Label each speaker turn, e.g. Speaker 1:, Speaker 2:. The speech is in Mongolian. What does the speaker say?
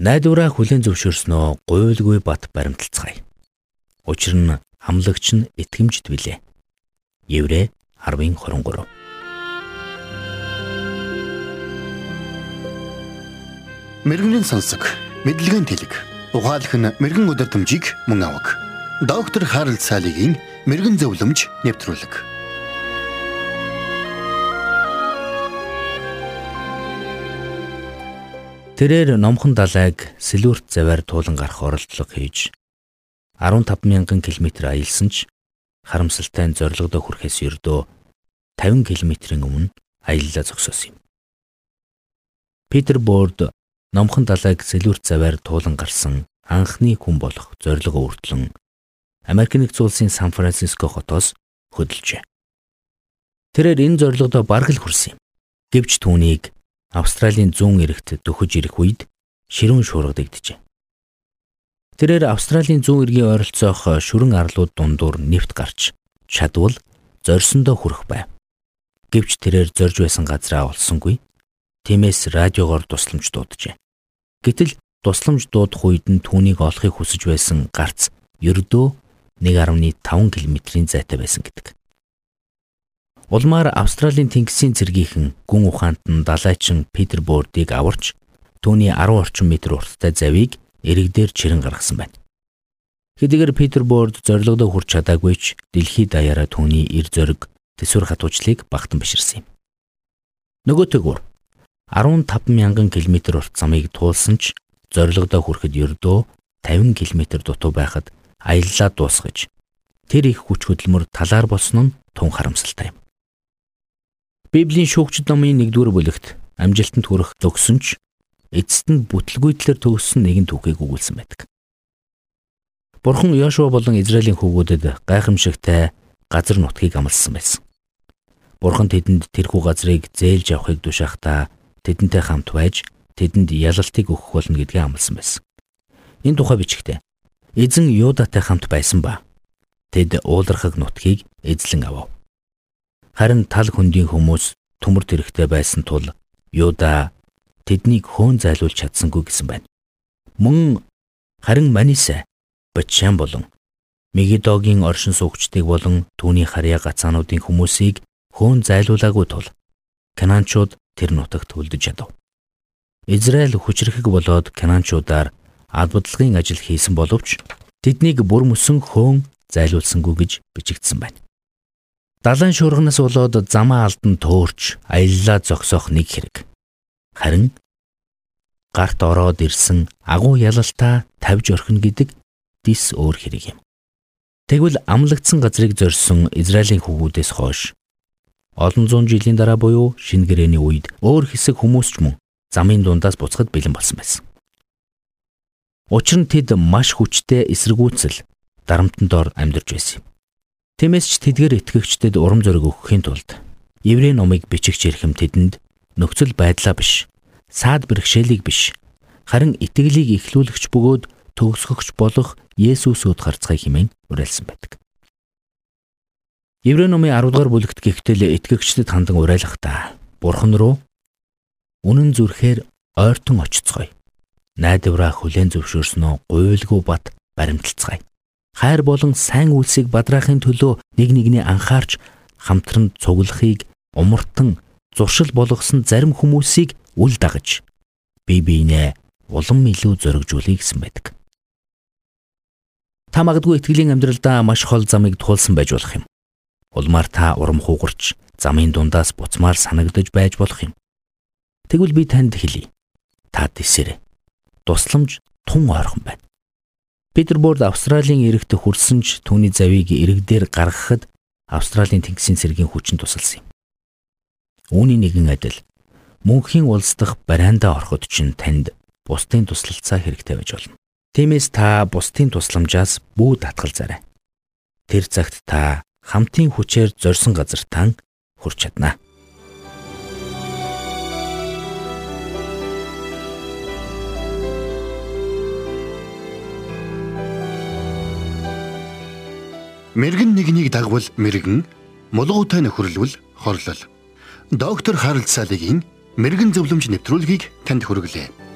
Speaker 1: Найдвараа хүлэн зөвшөөрснөө гуйлгүй бат баримталцгаая. Учир нь амлагч нь итгэмжт билээ. Еврэ 10:23
Speaker 2: Мэргэний сонсог, мэдлэгийн тэлэг. Ухаалх нь мэрэгэн өдөртөмжийг мөн авах. Доктор Харалт цаалогийн мэрэгэн зөвлөмж нэвтрүүлэг.
Speaker 1: Тэрээр номхон далайг сэлүүрт заваар туулан гарах оролдлого хийж 15 мянган км аялсан ч харамсалтай зорилгодоо хүрэхээс ердөө 50 км-ийн өмнө аяллаа зогсоосон юм. Питер Борд номхон далайг сэлүүрт заваар туулан гарсан анхны хүн болох зорилгоо үртлэн Америк нэгдсэн улсын Сан Франциско хотоос хөдөлжээ. Тэрээр энэ зорилгодоо бараг л хүрсэн юм. Гэвч түүнийг Австралийн зүүн эрэгт дөхөж ирэх үед ширүүн шуургадэгджээ. Тэрээр Австралийн зүүн эргийн ойролцоох шүрэн арлууд дундуур нэвт гарч чадвал зорьсондоо хүрэх байв. Гэвч тэрээр зорж байсан газраа олсонгүй. Тиймээс радиогоор тусламж дууджээ. Гэтэл тусламж дуудах үед нь түүнийг олохыг хүсэж байсан гарц ердөө 1.5 км-ийн зайтай байсан гэдэг. Улмаар Австралийн тэнгисийн цэргийнхэн гүн ухаанд нь далайчин Питер Бордыг аварч түүний 10 орчим метр урттай завийг эрэгдээр чирэн гаргасан байна. Хэдийгээр Питер Борд зорилгодоо хүрч чадаагүй ч дэлхийд даяараа түүний эр зориг төсвөр хатуучлыг багтан биширсэн юм. Нөгөө тэгүр 15 мянган км урт замыг туулсан ч зорилгодоо хүрэхэд ердөө 50 км дутуу байхад аяллаа дуусгаж тэр их хүч хөдөлмөр талаар болсон нь тун харамсалтай юм. Библийн шүүгчд номын 1-р бүлэгт амжилтанд хүрэх зөгсөн ч эцэст нь бүтлгүйтлэр төгссөн нэгэн түүхийг өгүүлсэн байдаг. Бурхан Йошуа болон Израилийн хүүгүүдэд гайхамшигтай газар нутгийг амласан байсан. Бурхан тэдэнд тэрхүү газрыг зээлж авахыг тушаахтаа тэдэнтэй хамт байж тэдэнд ялалтыг өгөх болно гэдгийг амласан байсан. Энэ тухай бичгтээ эзэн Юудатай хамт байсан ба тэд уулархаг нутгийг эзлэн авав. Харин тал хөндийн хүмүүс төмөр тэрэгтэй байсан тул Юуда тэднийг хөөн зайлуулж чадсангүй гэсэн байна. Мөн харин Маниса Бачан болон Мегидогийн оршин суугчдыг болон түүний харьяа гацаануудын хүмүүсийг хөөн зайлуулаагүй тул Канаанчууд тэр нутагт үлдэж чадав. Израиль хүчрэхэг болоод Канаанчуудаар албадлагын ажил хийсэн боловч тэднийг бүр мөсөн хөөн зайлуулсангүй гэж бичигдсэн байна. Далайн шуурганаас болоод замаа алдан төөрч аяллаа зогсоох нэг хэрэг. Харин гарт ороод ирсэн агуу ялалтаа тавьж орхино гэдэг дис өөр хэрэг юм. Тэгвэл амлагдсан газрыг зорьсон Израилийн хүүгүүдээс хойш олон зуун жилийн дараа буюу шинэ гэрээний үед өөр хэсэг хүмүүс ч мөн замын дундаас буцахад бэлэн болсон байсан. Учир нь тэд маш хүчтэй эсэргүүцэл дарамтанд ор амьдарч байсан юм. Тиймээс ч тэдгээр итгэгчдэд урам зориг өгөхийн тулд Еврей номыг бичигч ирхэм тэдэнд нөхцөл байдлаа биш, саад бэрхшээлийг биш, харин итгэлийг эхлүүлэгч бөгөөд төгсгөгч болох Есүсүүд харцгай хэмээн уриалсан байдаг. Еврей номын 10 дугаар бүлэгт гихтэл итгэгчдэд хандан уриалгахдаа Бурхан руу үнэн зүрхээр ойртон очицгоё. Найдвараа хүлээн зөвшөөрснөө гуйлгүй бат баримталцгаая. Хайр болон сайн үйлсийг бадраахын төлөө нэг нэгний анхаарч хамтран цуглахыг умартан зуршил болгосон зарим хүмүүсийг үл дагаж бие биенээ улам илүү зоригжуулъя гэсэн байдаг. Та магадгүй итгэлийн амьдралдаа маш хол замыг туулсан байж болох юм. Улмаар та урам хугарч замын дундаас буцмаар санагдаж байж болох юм. Тэгвэл би танд хэлье. Та тисэрэ. Тусламж тун ойрхон байна. Питерборд Австралийн эрэгт хүрсэн ч түүний завийг эрэг дээр гаргахад Австралийн тэнгисийн цэргийн хүчин тусалсан юм. Үүний нэгэн адил мөнхийн улс дахь бариандаа ороход чинь танд бусдын туслалцаа хэрэгтэй байж болно. Тиймээс та бусдын тусламжаас бүү татгалзаарай. Тэр цагт та хамтын хүчээр зорьсон газар тан хүрч чаднаа.
Speaker 2: Мэргэн нэгнийг дагвал мэргэн, мулгуутай нөхөрлөл хорлол. Доктор Харалт цаалогийн мэрэгэн зөвлөмж нэвтрүүлгийг танд хүргэлээ.